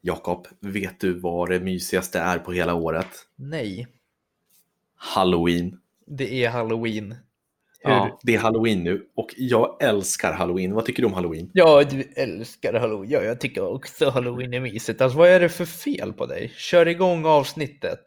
Jakob, vet du vad det mysigaste är på hela året? Nej, Halloween. det är halloween. Hur? Ja, det är halloween nu och jag älskar halloween. Vad tycker du om halloween? Ja, du älskar halloween. Ja, jag tycker också halloween är mysigt. Alltså, vad är det för fel på dig? Kör igång avsnittet.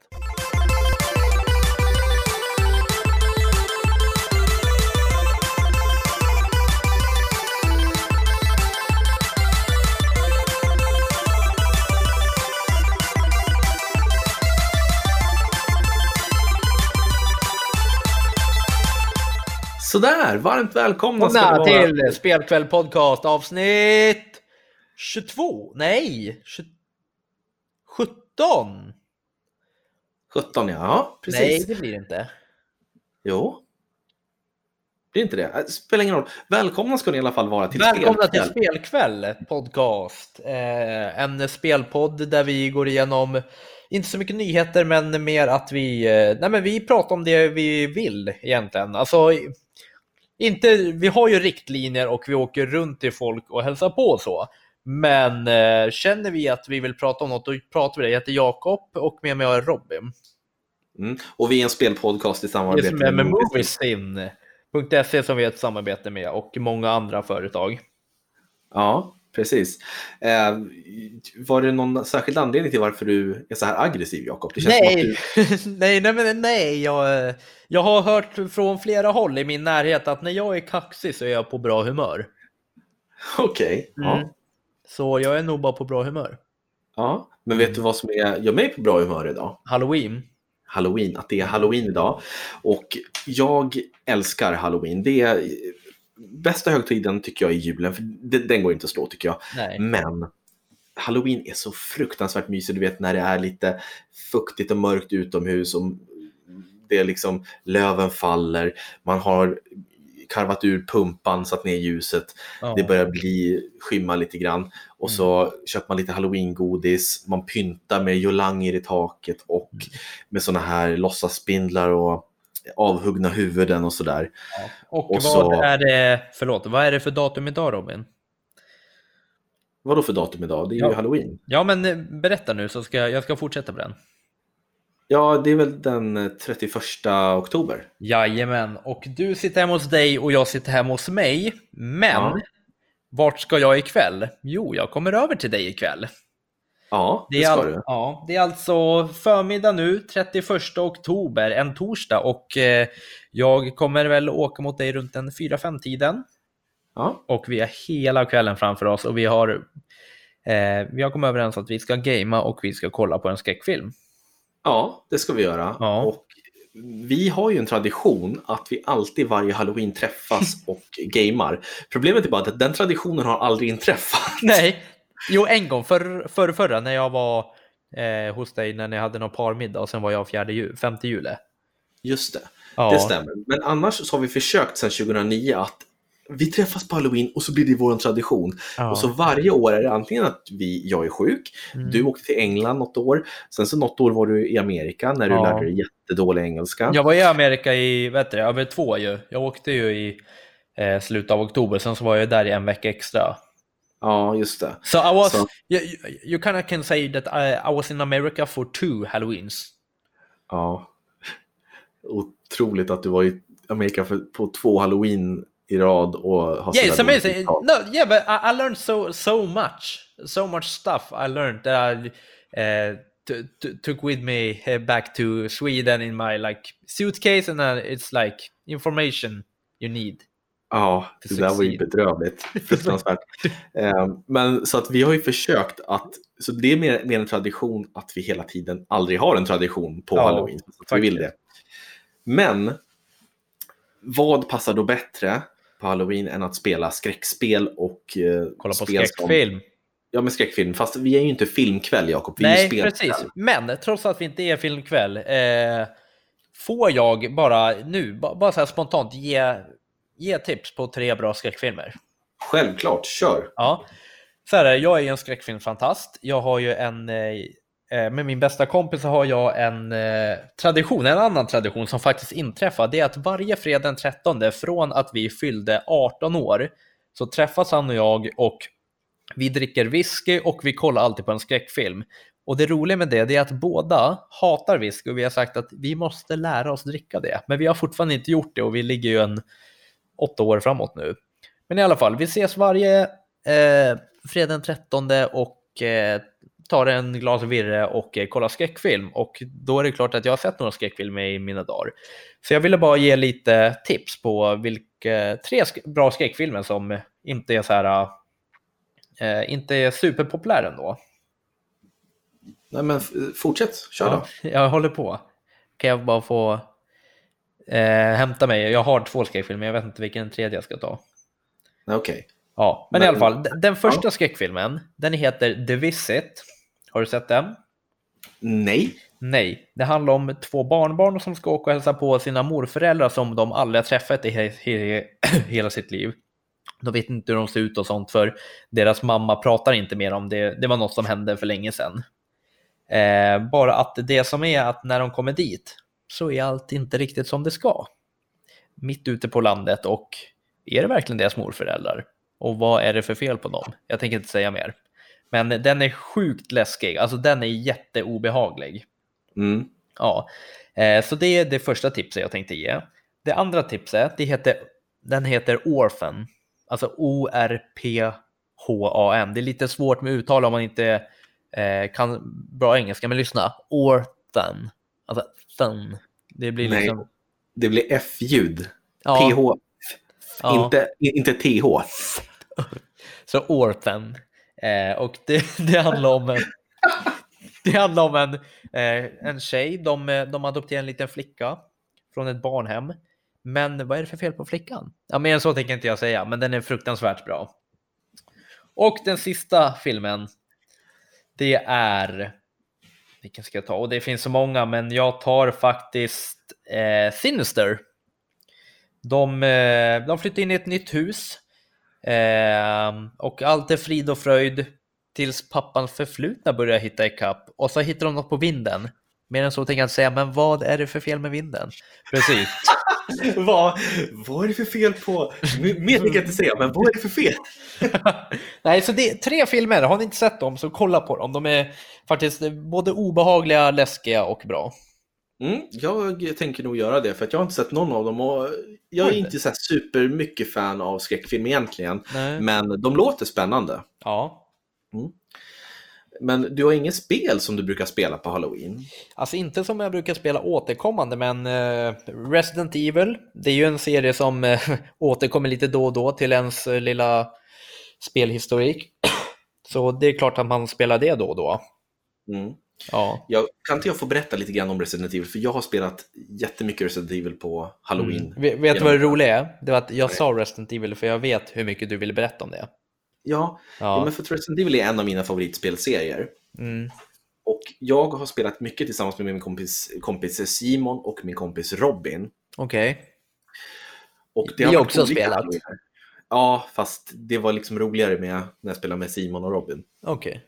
Sådär, varmt välkomna ska vara. till Spelkväll Podcast avsnitt 22. Nej, 20... 17. 17 ja, ja precis. Nej, det blir det inte. Jo. Det är inte det. Äh, Spelar ingen roll. Välkomna ska ni i alla fall vara till Välkomna till Spelkväll. Spelkväll Podcast. Eh, en spelpodd där vi går igenom, inte så mycket nyheter, men mer att vi, eh, nej men vi pratar om det vi vill egentligen. Alltså, inte, vi har ju riktlinjer och vi åker runt till folk och hälsar på och så. Men eh, känner vi att vi vill prata om något, då pratar vi det. Jag heter Jakob och med mig har jag Robin. Mm. Och vi är en spelpodcast i samarbete är med Moviesin.se som vi har ett samarbete med och många andra företag. Ja, precis. Eh, var det någon särskild anledning till varför du är så här aggressiv, Jakob? Nej, du... nej, nej, men nej. Jag, jag har hört från flera håll i min närhet att när jag är kaxig så är jag på bra humör. Okej. Ja. Mm. Så jag är nog bara på bra humör. ja. Men vet du vad som är, gör mig på bra humör idag? Halloween. Halloween, att det är halloween idag. Och jag älskar halloween. Det är bästa högtiden tycker jag är julen, för den går inte att slå tycker jag. Nej. Men halloween är så fruktansvärt mysigt, du vet när det är lite fuktigt och mörkt utomhus och det är liksom löven faller, man har karvat ur pumpan, satt ner ljuset, Ja. det börjar bli skymma lite grann och så köper man lite halloween-godis, man pyntar med jolanger i taket och med såna här låtsasspindlar och avhuggna huvuden och sådär. Och, och vad så- är det, förlåt, vad är det för datum idag Robin? Vad då för datum idag? Det är ju Ja. halloween. Ja, men eh, berätta nu så ska jag, jag ska fortsätta på den. Ja, det är väl den eh, 31 oktober. Jajamän, och du sitter hemma hos dig och jag sitter hemma hos mig. Men Ja. vart ska jag ikväll? Jo, jag kommer över till dig ikväll. Ja, det, Det är, ska al- du. ja, det är alltså förmiddag nu, 31 oktober, en torsdag och eh, jag kommer väl åka mot dig runt en 4-5 tiden Ja, och vi har hela kvällen framför oss och vi har eh, vi har kommit överens att vi ska gamea och vi ska kolla på en skräckfilm. ja, det ska vi göra. Ja. Och vi har ju en tradition att vi alltid varje halloween träffas och gamar. Problemet är bara att den traditionen har aldrig inträffat. Nej, jo en gång för, för förra när jag var eh, hos dig när ni hade någon parmiddag och sen var jag fjärde jul, femte juli. Just det, Ja. det stämmer. Men annars så har vi försökt sedan 2009 att vi träffas på halloween och så blir det vår tradition. Ja. Och så varje år är det antingen att vi, jag är sjuk, Mm. du åkte till England något år, sen så något år var du i Amerika när du Ja. lärde dig jättedålig engelska. Jag var i Amerika i, vet du, över två ju. Jag åkte ju i eh, slutet av oktober, sen så var jag där i en vecka extra. Ja, just det. So I was, Så- you, you- kind of can say that I, I was in America for two Halloweens. Ja. Otroligt att du var i Amerika för, på två halloween i rad och har Yeah, it's amazing. No, yeah, but I, I learned so so much, so much stuff. I learned that I uh, took with me uh, back to Sweden in my like suitcase, and uh, it's like information you need. Ja, det där var ju bedrövligt. Fruktansvärt. Eh, Men så att vi har ju försökt att, så det är mer, mer en tradition att vi hela tiden aldrig har en tradition på Ja, halloween. Så vi vill det. Men vad passar då bättre på halloween än att spela skräckspel och eh, Kolla på som- skräckfilm. Ja, men skräckfilm. Fast vi är ju inte filmkväll, Jakob. Vi Nej, precis. Men trots att vi inte är filmkväll, eh, får jag bara nu, ba- bara så spontant, ge, ge tips på tre bra skräckfilmer? Självklart, kör. Ja. Så här, jag är ju en skräckfilmfantast. Jag har ju en, eh, eh, med min bästa kompis har jag en eh, tradition, en annan tradition som faktiskt inträffar. Det är att varje fredag den 13 från att vi fyllde 18 år så träffas han och jag och Vi dricker whisky och vi kollar alltid på en skräckfilm. Och det roliga med det, det är att båda hatar whisky och vi har sagt att vi måste lära oss dricka det. Men vi har fortfarande inte gjort det och vi ligger ju en åtta år framåt nu. Men i alla fall, vi ses varje eh, fredag den 13 och eh, tar en glas virre och eh, kollar skräckfilm. Och då är det klart att jag har sett några skräckfilmer i mina dagar. Så jag ville bara ge lite tips på vilka tre sk bra skräckfilmer som inte är så här, eh, inte är superpopulära ändå. Nej men fortsätt, kör ja, då. Jag håller på. Kan jag bara få eh, hämta mig? Jag har två skräckfilmer, jag vet inte vilken tredje jag ska ta. Okej. Okay. Ja, men, men, i alla fall, den första ja. skräckfilmen, den heter The Visit. Har du sett den? Nej. Nej, det handlar om två barnbarn som ska åka och hälsa på sina morföräldrar som de aldrig har träffat i he he hela sitt liv. De vet inte hur de ser ut och sånt för deras mamma pratar inte mer om det. Det var något som hände för länge sedan. Eh, bara att det som är att när de kommer dit så är allt inte riktigt som det ska. Mitt ute på landet och är det verkligen deras morföräldrar? Och vad är det för fel på dem? Jag tänker inte säga mer. Men den är sjukt läskig, alltså den är jätteobehaglig. Mm. Ja, eh, så det är det första tipset jag tänkte ge. Det andra tipset, det heter, den heter Orphan, alltså O-R-P-H-A-N. Det är lite svårt med uttal om man inte eh, kan bra engelska, men lyssna. Orphan, alltså thun. Det blir liksom... Nej, det blir F-ljud. Ja. PH. Ja. Inte, inte TH. Så Orphan. Eh, och det, det handlar om det handlar om en, eh, en tjej. De, de adopterar en liten flicka från ett barnhem. Men vad är det för fel på flickan? Ja, mer än så tänker inte jag säga, men den är fruktansvärt bra. Och den sista filmen, det är... Vilken ska jag ta? Och det finns så många, men jag tar faktiskt eh, Sinister. De, eh, de flyttar in i ett nytt hus Eh, och allt är frid och fröjd tills pappans förflutna börjar hitta ikapp och så hittar de något på vinden. Mer än så tänker jag inte säga, men vad är det för fel med vinden? Precis. vad, vad är det för fel på? Mer tänker jag inte säga, men vad är det för fel? Nej, så det är tre filmer. Har ni inte sett dem så kolla på dem. De är faktiskt både obehagliga, läskiga och bra. Mm, jag tänker nog göra det för att jag har inte sett någon av dem och jag är inte så supermycket fan av skräckfilm egentligen. Nej. Men de låter spännande. Ja. Mm. Men du har inget spel som du brukar spela på Halloween? Alltså inte som jag brukar spela återkommande, men uh, Resident Evil, det är ju en serie som uh, återkommer lite då och då till ens uh, lilla spelhistorik. Så det är klart att man spelar det då och då. Mm. Ja. Jag, kan inte jag få berätta lite grann om Resident Evil? För jag har spelat jättemycket Resident Evil på Halloween. Mm. Vet, vet du vad det roliga är? Det var att jag Nej. sa Resident Evil för jag vet hur mycket du ville berätta om det. Ja, ja. ja men för Resident Evil är en av mina favoritspelserier. Mm. Och jag har spelat mycket tillsammans med min kompis, kompis Simon och min kompis Robin. Okej. Okay. Vi har också spelat. Ja, fast det var liksom roligare med när jag spelade med Simon och Robin. Okej. Okay.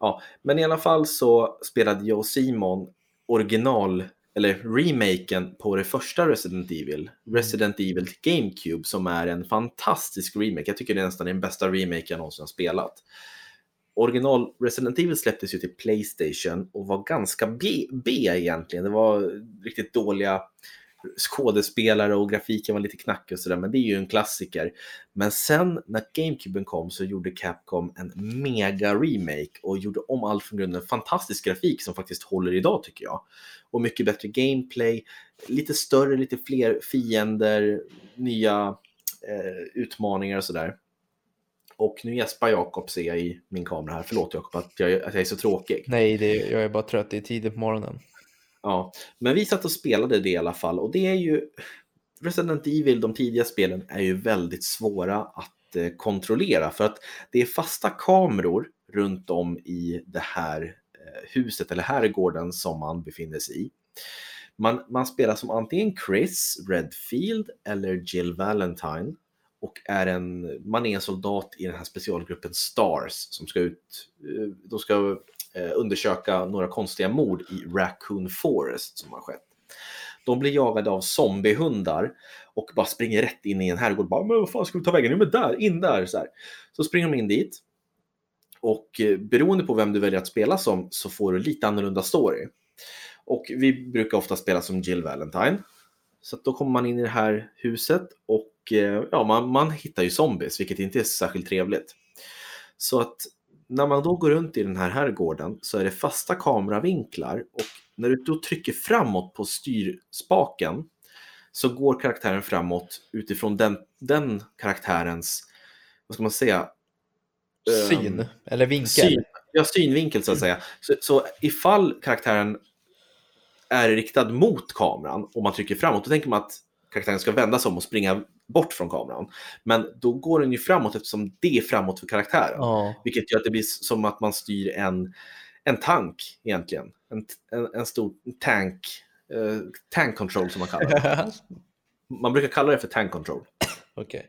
Ja, men i alla fall så spelade jag och Simon original eller remaken på det första Resident Evil, Resident Evil GameCube som är en fantastisk remake. Jag tycker det är nästan den bästa remake jag någonsin har spelat. Original Resident Evil släpptes ju till Playstation och var ganska B, B egentligen. Det var riktigt dåliga skådespelare och grafiken var lite knackig och sådär, men det är ju en klassiker. Men sen när GameCuben kom så gjorde Capcom en mega remake och gjorde om allt från grunden. Fantastisk grafik som faktiskt håller idag tycker jag. Och mycket bättre gameplay, lite större, lite fler fiender, nya eh, utmaningar och sådär. Och nu gäspar Jakob ser jag i min kamera här. Förlåt Jakob att jag, att jag är så tråkig. Nej, det, jag är bara trött. Det är tidigt på morgonen. Ja, men vi satt och spelade det i alla fall och det är ju Resident Evil, de tidiga spelen, är ju väldigt svåra att eh, kontrollera för att det är fasta kameror runt om i det här eh, huset eller herrgården som man befinner sig i. Man, man spelar som antingen Chris Redfield eller Jill Valentine och är en, man är en soldat i den här specialgruppen Stars som ska ut, eh, de ska Eh, undersöka några konstiga mord i Raccoon Forest som har skett. De blir jagade av zombiehundar och bara springer rätt in i en herrgård. Bara, men vad fan ska vi ta vägen? Jo, men där, in där. Så, här. så springer de in dit. Och eh, beroende på vem du väljer att spela som så får du lite annorlunda story. Och vi brukar ofta spela som Jill Valentine. Så att då kommer man in i det här huset och eh, ja, man, man hittar ju zombies, vilket inte är särskilt trevligt. Så att när man då går runt i den här herrgården så är det fasta kameravinklar och när du då trycker framåt på styrspaken så går karaktären framåt utifrån den, den karaktärens, vad ska man säga? Syn um, eller vinkel? Syn, ja, synvinkel så att säga. Så, så ifall karaktären är riktad mot kameran och man trycker framåt, då tänker man att karaktären ska vända sig om och springa bort från kameran. Men då går den ju framåt eftersom det är framåt för karaktären. Ja. Vilket gör att det blir som att man styr en, en tank egentligen. En, en, en stor tank, uh, tank control som man kallar det. man brukar kalla det för tank control. Okay.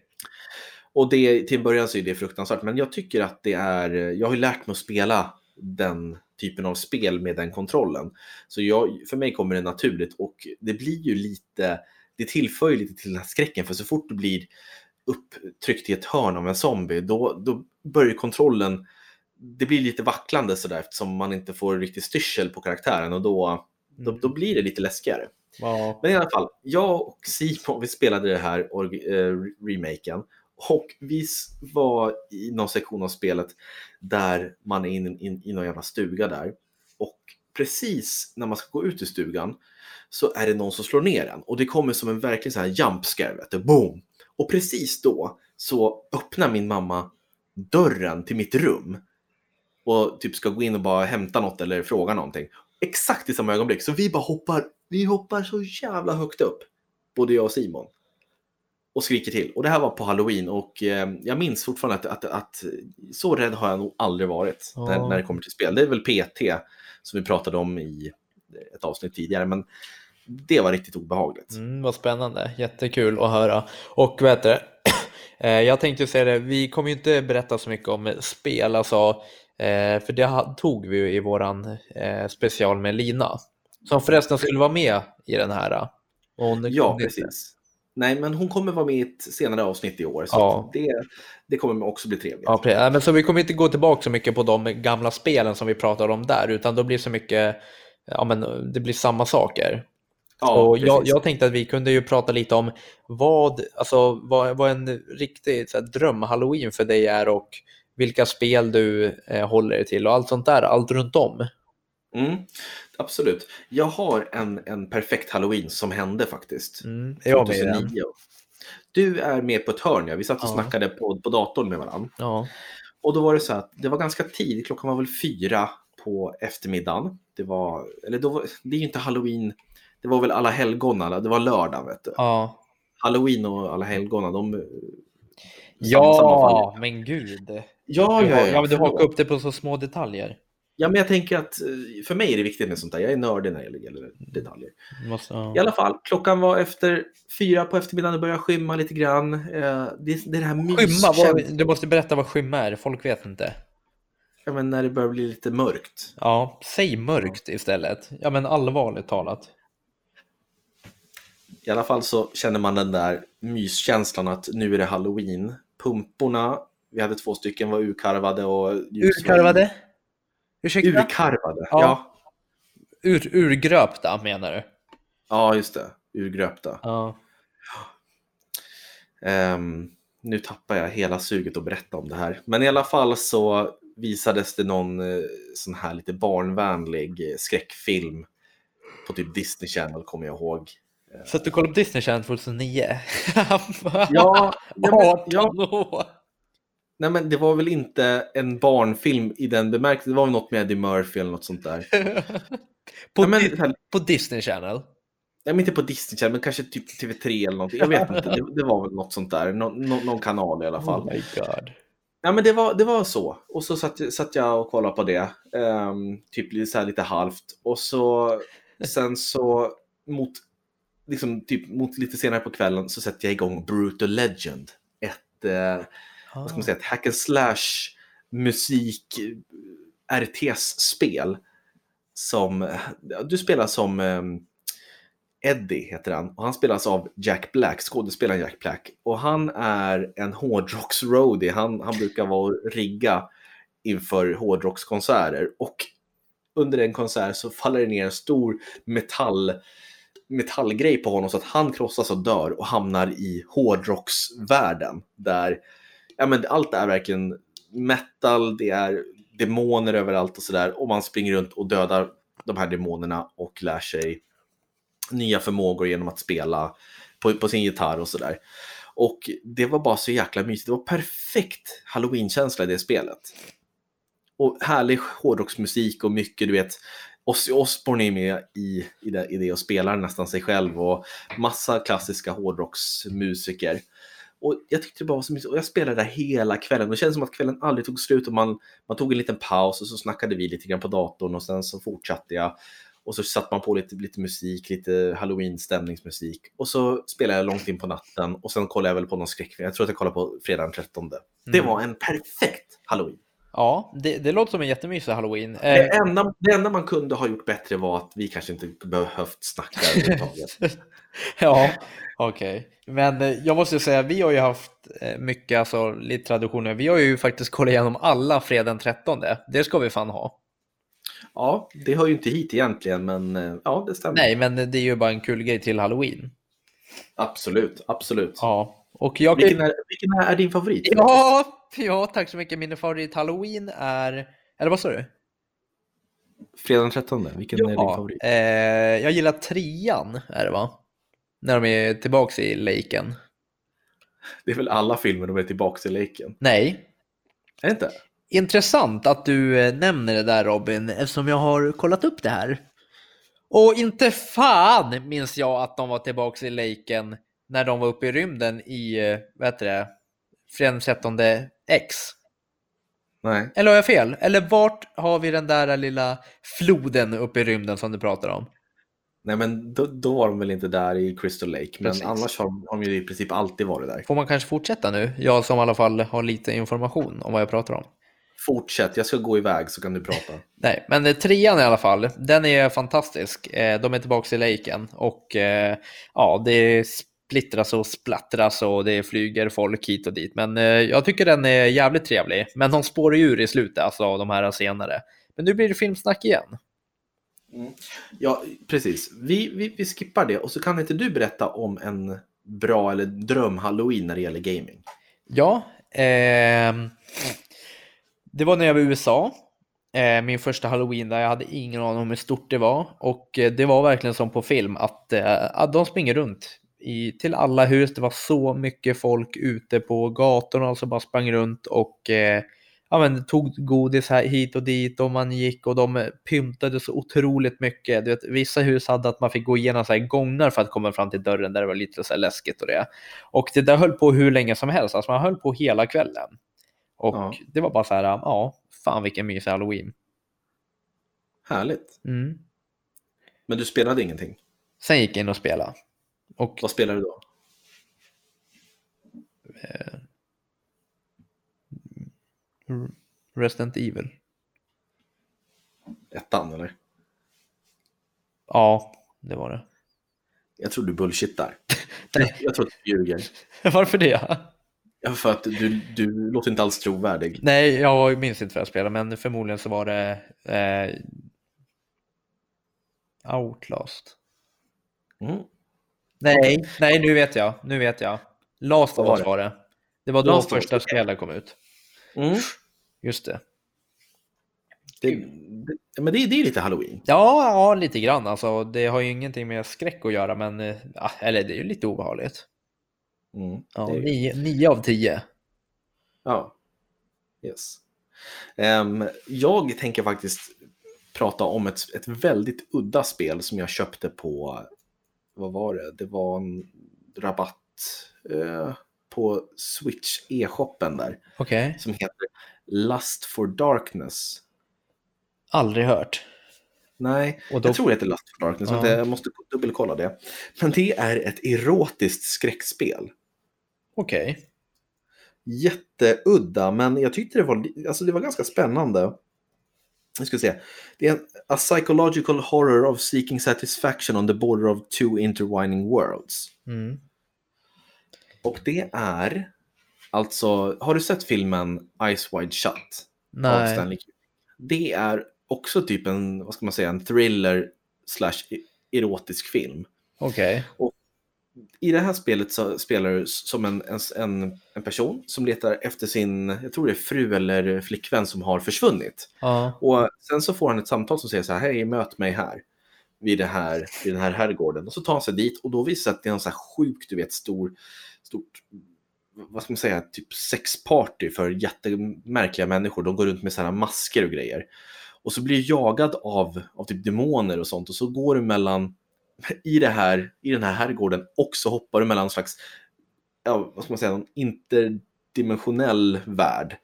Och det, till en början så är det fruktansvärt, men jag tycker att det är, jag har lärt mig att spela den typen av spel med den kontrollen. Så jag, för mig kommer det naturligt och det blir ju lite, det tillför ju lite till den här skräcken för så fort du blir upptryckt i ett hörn av en zombie då, då börjar kontrollen, det blir lite vacklande sådär eftersom man inte får riktigt styrsel på karaktären och då, då, då blir det lite läskigare. Ja. Men i alla fall, jag och Simon vi spelade det här äh, remaken och vi var i någon sektion av spelet där man är inne in, i någon jävla stuga där. Och precis när man ska gå ut ur stugan så är det någon som slår ner en. Och det kommer som en verklig så här jump scare, vet du. Boom! Och precis då så öppnar min mamma dörren till mitt rum och typ ska gå in och bara hämta något eller fråga någonting. Exakt i samma ögonblick. Så vi bara hoppar, vi hoppar så jävla högt upp. Både jag och Simon och skriker till. Och det här var på halloween och eh, jag minns fortfarande att, att, att, så rädd har jag nog aldrig varit ja. när, när det kommer till spel. Det är väl PT som vi pratade om i ett avsnitt tidigare, men det var riktigt obehagligt. Mm, vad spännande, jättekul att höra. Och vet du, eh, jag tänkte säga det, vi kommer ju inte berätta så mycket om spel, alltså, eh, för det tog vi ju i våran eh, special med Lina, som förresten skulle vara med i den här. ja, precis. Nej, men hon kommer vara med i ett senare avsnitt i år. Så ja. det, det kommer också bli trevligt. Ja, men så vi kommer inte gå tillbaka så mycket på de gamla spelen som vi pratade om där, utan då blir så mycket, ja men det blir samma saker. Ja, och jag, jag, tänkte att vi kunde ju prata lite om vad, alltså, vad, vad en riktig dröm-halloween för dig är och vilka spel du eh, håller dig till och allt sånt där, allt runt om. Mm, absolut. Jag har en, en perfekt halloween som hände faktiskt. Mm, jag 2009. Du är med på ett hörn, ja. Vi satt och ja. snackade på, på datorn med varandra. Ja. Och då var det så att det var ganska tidigt, klockan var väl fyra på eftermiddagen. Det var, eller då var, det är ju inte halloween, det var väl alla helgona, det var lördag vet du. Ja. Halloween och alla helgona, de... Ja, men gud. Ja, ja, ja. ja men du hakar upp det på så små detaljer. Ja, men jag tänker att eh, för mig är det viktigt med sånt där. Jag är nördig när det gäller detaljer. Måste, ja. I alla fall, klockan var efter fyra på eftermiddagen. Det började skymma lite grann. Eh, det, är det här Skymma? Vad, du måste berätta vad skymma är. Folk vet inte. Ja, men när det börjar bli lite mörkt. Ja, säg mörkt istället. Ja, men allvarligt talat. I alla fall så känner man den där myskänslan att nu är det halloween. Pumporna, vi hade två stycken, var urkarvade och... Urkarvade? Ursäkta? Urkarvade, ja. ja. Ur, urgröpta menar du? Ja, just det. Urgröpta. Ja. Um, nu tappar jag hela suget att berätta om det här. Men i alla fall så visades det någon eh, sån här lite barnvänlig skräckfilm på typ Disney Channel kommer jag ihåg. Så att du kollade på Disney Channel 2009? ja, ja, men, ja, Nej, men det var väl inte en barnfilm i den bemärkelsen. Det var väl något med Eddie Murphy eller något sånt där. på, Nej, men, på Disney Channel? Nej, men inte på Disney Channel, men kanske typ TV3 eller någonting. Jag vet inte. Det, det var väl något sånt där. Nå, nå, någon kanal i alla fall. Oh my God. Ja, men det var, det var så. Och så satt, satt jag och kollade på det. Um, typ så här lite halvt. Och så sen så mot, liksom, typ, mot lite senare på kvällen så sätter jag igång Brutal Legend. Ett uh, vad ska man säga, ett hack and slash musik RTS-spel. Som, du spelar som um, Eddie heter han och han spelas av Jack Black, skådespelaren Jack Black. Och han är en hårdrocks-roadie. Han, han brukar vara och rigga inför hårdrockskonserter och under en konsert så faller det ner en stor metall, metallgrej på honom så att han krossas och dör och hamnar i hårdrocksvärlden där ja, men allt är verkligen metal, det är demoner överallt och sådär och man springer runt och dödar de här demonerna och lär sig nya förmågor genom att spela på, på sin gitarr och sådär. Och det var bara så jäkla mysigt. Det var perfekt halloween-känsla i det spelet. Och härlig hårdrocksmusik och mycket, du vet, Ozzy Osbourne är med i, i, det, i det och spelar nästan sig själv och massa klassiska hårdrocksmusiker. Och jag tyckte det bara var så mysigt och jag spelade där hela kvällen. Det kändes som att kvällen aldrig tog slut och man, man tog en liten paus och så snackade vi lite grann på datorn och sen så fortsatte jag. Och så satte man på lite, lite musik, lite halloween-stämningsmusik. Och så spelade jag långt in på natten och sen kollade jag väl på någon skräckfilm. Jag tror att jag kollade på fredag den 13. Det Mm. var en perfekt halloween. Ja, det, det låter som en jättemysig halloween. Det Eh, enda, det enda man kunde ha gjort bättre var att vi kanske inte behövt snacka överhuvudtaget. ja, okej. Men eh, jag måste säga, vi har ju haft eh, mycket, alltså lite traditioner. Vi har ju faktiskt kollat igenom alla fredag den 13. Det ska vi fan ha. Ja, det hör ju inte hit egentligen, men ja, det stämmer. Nej, men det är ju bara en kul grej till halloween. Absolut, absolut. Ja, och jag... Vilken, är, vilken är din favorit? Ja, ja, tack så mycket. Min favorit halloween är... Eller vad sa du? Fredag den 13, vilken är din Ja, favorit? eh, jag gillar trean, är det va? När de är tillbaks i leken. Det är väl alla filmer de är tillbaka i leken? Nej. Är det inte? Intressant att du eh, nämner det där Robin, eftersom jag har kollat upp det här. Och inte fan minns jag att de var tillbaks i leken när de var uppe i rymden i, eh, vad heter det, fredag den 13 X. Nej. Eller har jag fel? Eller vart har vi den där lilla floden uppe i rymden som du pratar om? Nej, men då, då var de väl inte där i Crystal Lake, men Precis. annars har de, har de ju i princip alltid varit där. Får man kanske fortsätta nu? Jag som i alla fall har lite information om vad jag pratar om. Fortsätt, jag ska gå iväg så kan du prata. Nej, men trean i alla fall, den är fantastisk. Eh, De är tillbaka i leken och eh, ja, det splittras och splattras och det flyger folk hit och dit. Men eh, jag tycker den är jävligt trevlig. Men de spårar ju ur i slutet, alltså av de här senare. Men nu blir det filmsnack igen. Ja, precis. Vi, vi, vi skippar det och så kan inte du berätta om en bra eller dröm-halloween när det gäller gaming? Ja, ehm, det var när jag var i USA. Eh, min första halloween där jag hade ingen aning om hur stort det var. Och eh, det var verkligen som på film att, eh, att de springer runt i, till alla hus. Det var så mycket folk ute på gatorna som bara sprang runt och eh, ja, men, tog godis här, hit och dit och man gick och de pyntade så otroligt mycket. Du vet, vissa hus hade att man fick gå igenom så här gångar för att komma fram till dörren där det var lite så här läskigt och det. Och det där höll på hur länge som helst, alltså man höll på hela kvällen. Och Ja. det var bara så här, ja, fan vilken mysig halloween. Härligt. Mm. Men du spelade ingenting? Sen gick jag in och spelade. Och Vad spelade du då? Resident Evil. Ettan eller? Ja, det var det. Jag tror du bullshittar. Nej. Jag tror att du ljuger. Varför det? Ja, för att du, du låter inte alls trovärdig. Nej, jag minns inte vad jag spelade, men förmodligen så var det eh, Outlast. Mm. Nej, nej, nu vet jag. Nu vet jag. Last of Us det? var det. Det var då Last första spelet kom ut. Mm. Just det. Det, det, men det, det är lite halloween. Ja, ja, lite grann. Alltså, det har ju ingenting med skräck att göra, men eh, ja, eller det är ju lite obehagligt. Mm. Ja, är- nio, nio av tio. Ja. Yes. Ehm, jag tänker faktiskt prata om ett, ett väldigt udda spel som jag köpte på, vad var det? Det var en rabatt eh, på Switch e-shoppen där Okej. som heter Lust for Darkness. Aldrig hört. Nej, då- jag tror det heter Lust for Darkness, Ja. jag måste dubbelkolla det. Men det är ett erotiskt skräckspel. Okej. jätteudda, men jag tyckte det var, alltså det var ganska spännande. Jag ska se. Det är en a psychological horror of seeking satisfaction on the border of two intertwining worlds. Mm. Och det är alltså, har du sett filmen Eyes Wide Shut? Nej. Stanley. Det är också typ en, vad ska man säga, en thriller slash erotisk film. Okej. I det här spelet så spelar du som en, en, en, person som letar efter sin, jag tror det är fru eller flickvän som har försvunnit. Ja. Och sen så får han ett samtal som säger så här, hej möt mig här. Vid, det här, vid den här herrgården. Och så tar han sig dit och då visar det att det är en så här sjukt, du vet, stor, stort, vad ska man säga, typ sexparty för jättemärkliga människor. De går runt med så här masker och grejer. Och så blir du jagad av, av typ demoner och sånt och så går du mellan, i, det här, i den här herrgården och så hoppar du mellan en slags, ja, vad ska man säga, en interdimensionell värld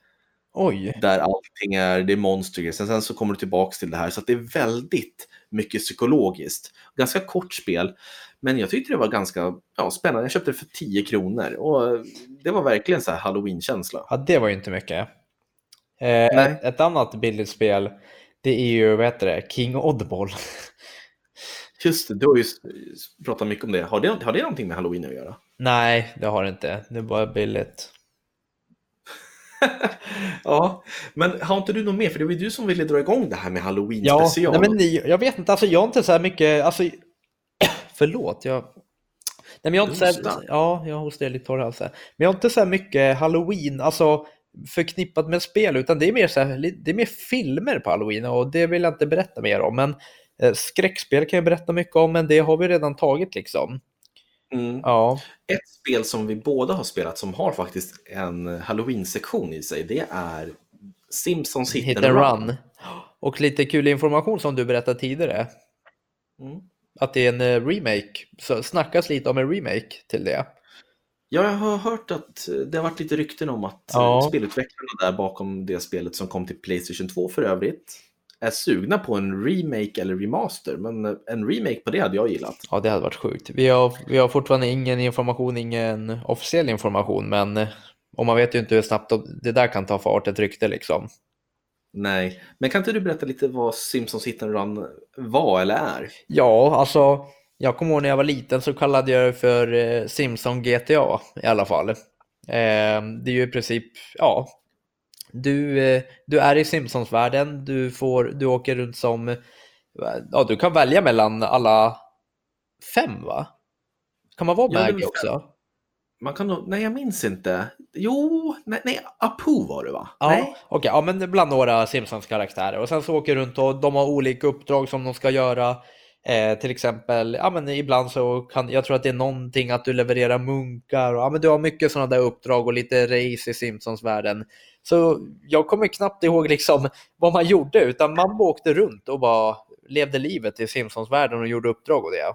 Oj. där allting är, det är monster. Sen, sen så kommer du tillbaks till det här. Så det är väldigt mycket psykologiskt. Ganska kort spel, men jag tyckte det var ganska ja, spännande. Jag köpte det för 10 kronor och det var verkligen så här halloween-känsla. Ja, det var ju inte mycket. Eh, ett, ett annat billigt spel, det är ju, vad heter det, King Oddball. Just det, du har ju pratat mycket om det. Har, det. har det någonting med halloween att göra? Nej, det har det inte. Det är bara billigt. ja, men har inte du något mer? För det var ju du som ville dra igång det här med halloween Ja, special. nej, men jag vet inte, alltså jag har inte så här mycket, alltså, förlåt, jag... Nej, men jag har inte så här, ja, jag hostar lite torr här. Men jag har inte så här mycket halloween, alltså förknippat med spel, utan det är mer så här, det är mer filmer på halloween och det vill jag inte berätta mer om. Men skräckspel kan jag berätta mycket om, men det har vi redan tagit liksom. Mm. Ja, Ett spel som vi båda har spelat som har faktiskt en halloween-sektion i sig, det är Simpsons Hit, hit and Run. run. Och lite kul information som du berättade tidigare. Mm. Att det är en eh, remake, så snackas lite om en remake till det. Ja, jag har hört att eh, det har varit lite rykten om att ja. spelutvecklarna där bakom det spelet som kom till Playstation 2 för övrigt är sugna på en remake eller remaster. Men en remake på det hade jag gillat. Ja, det hade varit sjukt. Vi har, vi har fortfarande ingen information, ingen officiell information, men eh, och man vet ju inte hur snabbt det där kan ta fart, ett rykte liksom. Nej, men kan inte du berätta lite vad Simpsons Hit and Run var eller är? Ja, alltså, jag kommer ihåg när jag var liten så kallade jag det för eh, Simpson GTA i alla fall. Eh, det är ju i princip, ja, du, eh, du är i Simpsons-världen, du, får, du åker runt som, ja, du kan välja mellan alla fem va? Kan man vara Ja, Maggie också? Man kan nog, nej jag minns inte. Jo, nej, nej Apu var det va? Ja, okej, ja, men bland några Simpsons-karaktärer. Och sen så åker runt och de har olika uppdrag som de ska göra. Eh, till exempel, ja men ibland så kan, jag tror att det är någonting att du levererar munkar och ja men du har mycket sådana där uppdrag och lite race i Simpsons-världen. Så jag kommer knappt ihåg liksom vad man gjorde utan man åkte runt och bara levde livet i Simpsons-världen och gjorde uppdrag och det.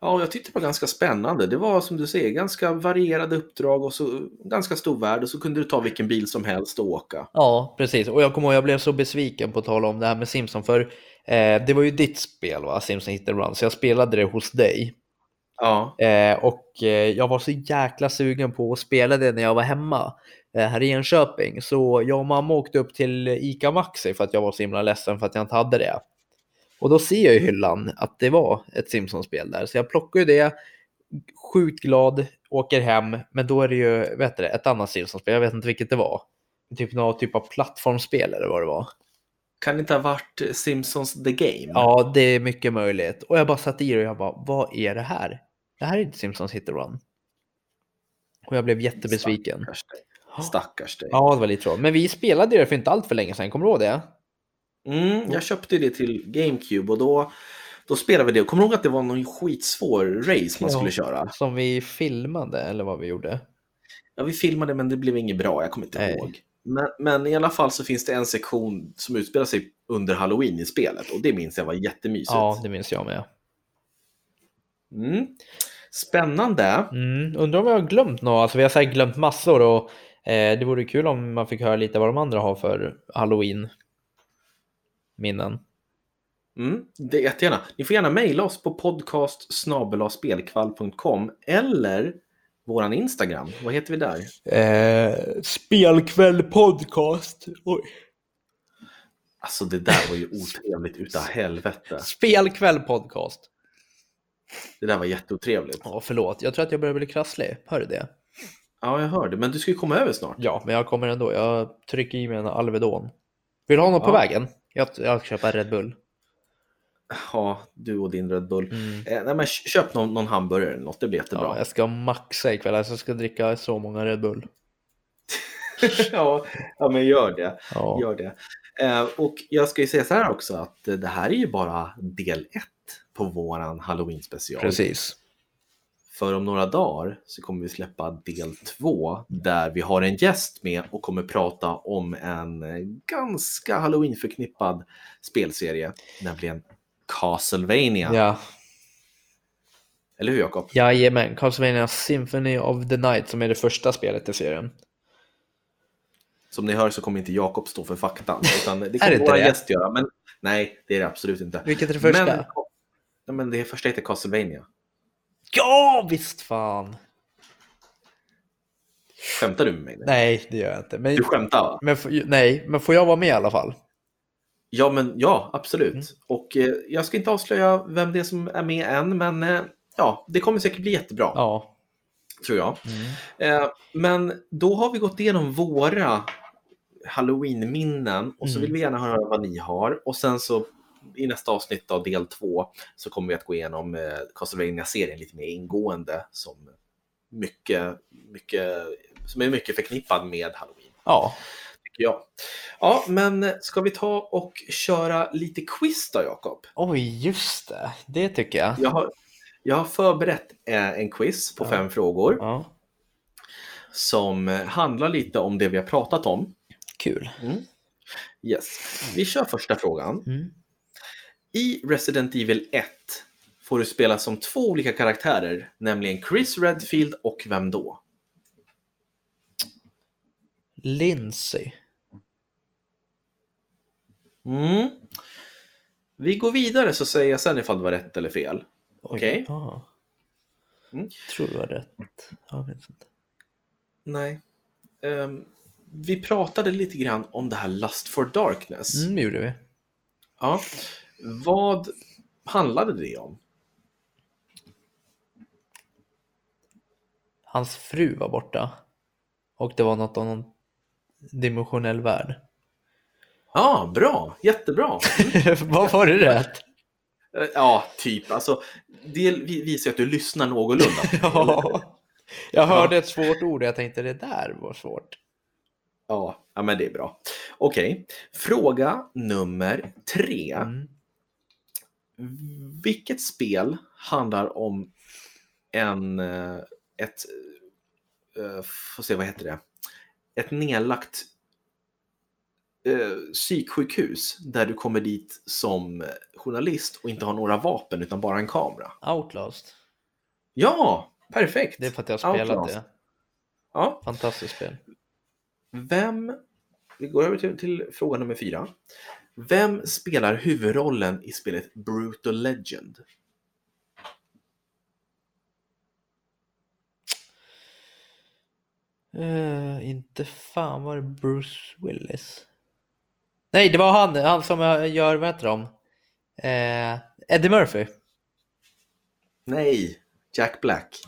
Ja, jag tyckte det var ganska spännande. Det var som du säger ganska varierade uppdrag och så ganska stor värld och så kunde du ta vilken bil som helst och åka. Ja, precis. Och jag kommer ihåg, jag blev så besviken på att tala om det här med Simpson, för eh, det var ju ditt spel, va? Simpson Hit and Run, så jag spelade det hos dig. Ja, Eh, och eh, jag var så jäkla sugen på att spela det när jag var hemma eh, här i Enköping. Så jag och mamma åkte upp till ICA Maxi för att jag var så himla ledsen för att jag inte hade det. Och då ser jag i hyllan att det var ett Simpsons-spel där, så jag plockar ju det, sjukt glad, åker hem, men då är det ju vet du, ett annat Simpsons-spel, jag vet inte vilket det var. Typ någon typ av plattformsspel eller vad det var. kan det inte ha varit Simpsons The Game? Ja, det är mycket möjligt. Och jag bara satt i det och jag bara, vad är det här? Det här är inte Simpsons Hit and Run. Och jag blev jättebesviken. Stackars dig. Stackars dig. Ja, det var lite tråkigt. Men vi spelade det för inte allt för länge sedan, kommer du ihåg det? Mm, jag köpte det till GameCube och då, då spelade vi det. Kommer du ihåg att det var någon skitsvår race man Ja. skulle köra? Som vi filmade, eller vad vi gjorde. Ja, vi filmade men det blev inget bra, jag kommer inte Nej. ihåg. Men, men i alla fall så finns det en sektion som utspelar sig under Halloween i spelet och det minns jag var jättemysigt. Ja, det minns jag med. Mm. Spännande. Mm, undrar om vi har glömt något? Alltså vi har säkert glömt massor och eh, det vore kul om man fick höra lite vad de andra har för Halloween-minnen. Mm, det är jättegärna. Ni får gärna mejla oss på podcast eller våran Instagram. Vad heter vi där? Eh, spelkväll podcast. Oj. Alltså det där var ju otrevligt utav helvete. Spelkväll podcast. Det där var jätteotrevligt. Ja, förlåt. Jag tror att jag börjar bli krasslig. Hör du det? Ja, jag hörde. Men du ska ju komma över snart. Ja, men jag kommer ändå. Jag trycker i mig en Alvedon. Vill du ha något på Ja. vägen? Jag, jag köper Red Bull. Ja, du och din Red Bull. Mm. Eh, nej, köp någon, någon hamburgare eller något, det blir jättebra. Ja, jag ska maxa ikväll. Alltså jag ska dricka så många Red Bull. ja, ja, men gör det. Ja. Gör det. Eh, och jag ska ju säga så här också att det här är ju bara del ett på våran Halloween special. Precis. För om några dagar så kommer vi släppa del två där vi har en gäst med och kommer prata om en ganska Halloween-förknippad spelserie, nämligen Castlevania. Ja. Eller hur Jakob? Jajamän, Castlevania Symphony of the Night som är det första spelet i serien. Som ni hör så kommer inte Jakob stå för faktan, utan det inte våra gäst göra. Men nej, det är det absolut inte. Vilket är det första? Men, men det första heter Castlevania. Ja, visst fan! Skämtar du med mig? Nej, det gör jag inte. Men, Du skämtar va? men, nej, men får jag vara med i alla fall? Ja, men ja, absolut. Mm. Och eh, jag ska inte avslöja vem det är som är med än, men eh, ja, det kommer säkert bli jättebra, Ja. tror jag. Mm. Eh, men då har vi gått igenom våra Halloween-minnen och så Mm. vill vi gärna höra vad ni har. Och sen så i nästa avsnitt av del två så kommer vi att gå igenom eh, Castlevania-serien lite mer ingående som mycket, mycket, som är mycket förknippad med Halloween. Ja. tycker jag. Ja, men ska vi ta och köra lite quiz då, Jakob? Oj, just det. Det tycker jag. Jag har, jag har förberett eh, en quiz på Ja. fem frågor Ja. som handlar lite om det vi har pratat om. Kul. Yes. Vi kör första frågan. Mm. I Resident Evil 1 får du spela som två olika karaktärer, nämligen Chris Redfield och vem då? Lindsay. Mm. Vi går vidare så säger jag sen ifall det var rätt eller fel. Okej. ja. Mm. Tror du var rätt. Jag vet inte. Nej. Ehm, vi pratade lite grann om det här Lust for Darkness. Mm, det gjorde vi. Ja. Vad handlade det om? Hans fru var borta. Och det var något av någon dimensionell värld. Ja, bra. Jättebra. Vad var det rätt? Eh, Ja, typ. Alltså, det vi- visar att du lyssnar någorlunda. Ja. Jag hörde ett svårt ord och jag tänkte det där var svårt. Ja, ja men det är bra. Okej. Fråga nummer tre. Mm. Vilket spel handlar om en, eh, ett, eh, får se vad heter det, ett nedlagt eh, psyksjukhus där du kommer dit som journalist och inte har några vapen utan bara en kamera. Outlast. Ja, perfekt. Det är för att jag har spelat Outlast. det. Ja, Fantastiskt spel. Vem, vi går över till, till fråga nummer fyra. Vem spelar huvudrollen i spelet Brutal Legend? Eh, inte fan var det Bruce Willis? Nej, det var han, han som gör, vad heter de? Eh, Eddie Murphy. Nej, Jack Black.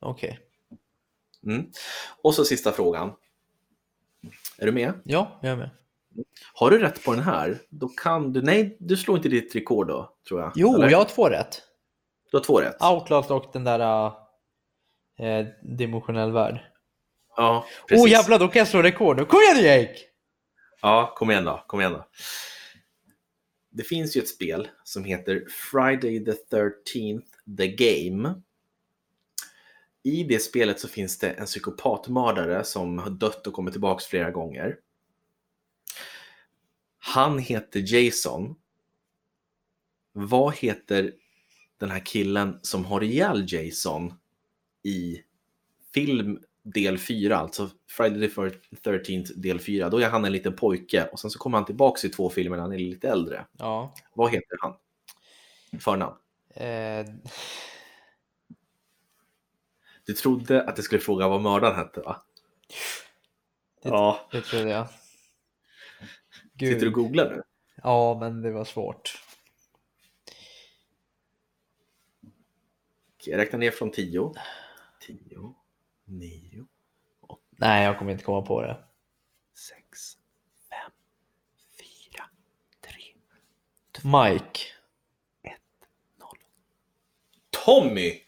Okej. Mm. Och så sista frågan. Är du med? Ja, jag är med. Har du rätt på den här, då kan du... Nej, du slår inte ditt rekord då, tror jag. Jo, Eller? jag har två rätt. Du har två rätt. Outlast och den där eh, dimensionell värld. Ja, Åh precis. oh, jävlar, då kan jag slå rekord nu. Kom igen Jake! Ja, kom igen då. Kom igen då. Det finns ju ett spel som heter Friday the 13th The Game. I det spelet så finns det en psykopatmördare som har dött och kommit tillbaks flera gånger. Han heter Jason. Vad heter den här killen som har ihjäl Jason i film del 4, alltså Friday the 13th del 4, då är han en liten pojke och sen så kommer han tillbaks i två filmer när han är lite äldre. Ja. Vad heter han? Förnamn. Eh, Du trodde att jag skulle fråga vad mördaren hette va? Det- Ja, det trodde jag. sitter du och Gud. googlar nu? Ja, men det var svårt. Okej, Jag räknar ner från 10. tio, nio, Nej, jag kommer inte komma på det. sex, fem, fyra, tre, Mike. noll. Tommy!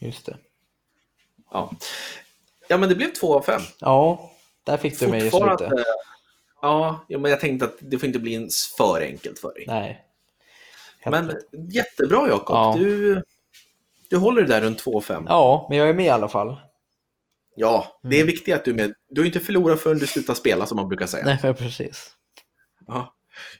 Just det. Ja. ja, men det blev två av fem. Ja, där fick du mig i slutet. Ja, ja, men jag tänkte att det får inte bli för enkelt för dig. Nej. Helt Men rätt. jättebra Jakob. Ja. Du, du håller det där runt 2-5. Ja. Ja, men jag är med i alla fall. det är viktigt att du är med. Du har inte förlorat förrän du slutar spela som man brukar säga. Nej, men precis. Ja.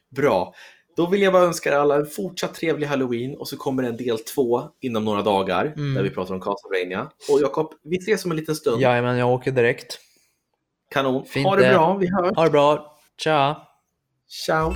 Bra. Då vill jag bara önska er alla en fortsatt trevlig Halloween och så kommer en del två inom några dagar Mm. där vi pratar om Castlevania. Och Jakob, vi ses om en liten stund. Jajamän, jag åker direkt. Kanon. Fint ha det bra, vi hörs. Ha det bra. Tja! Ciao.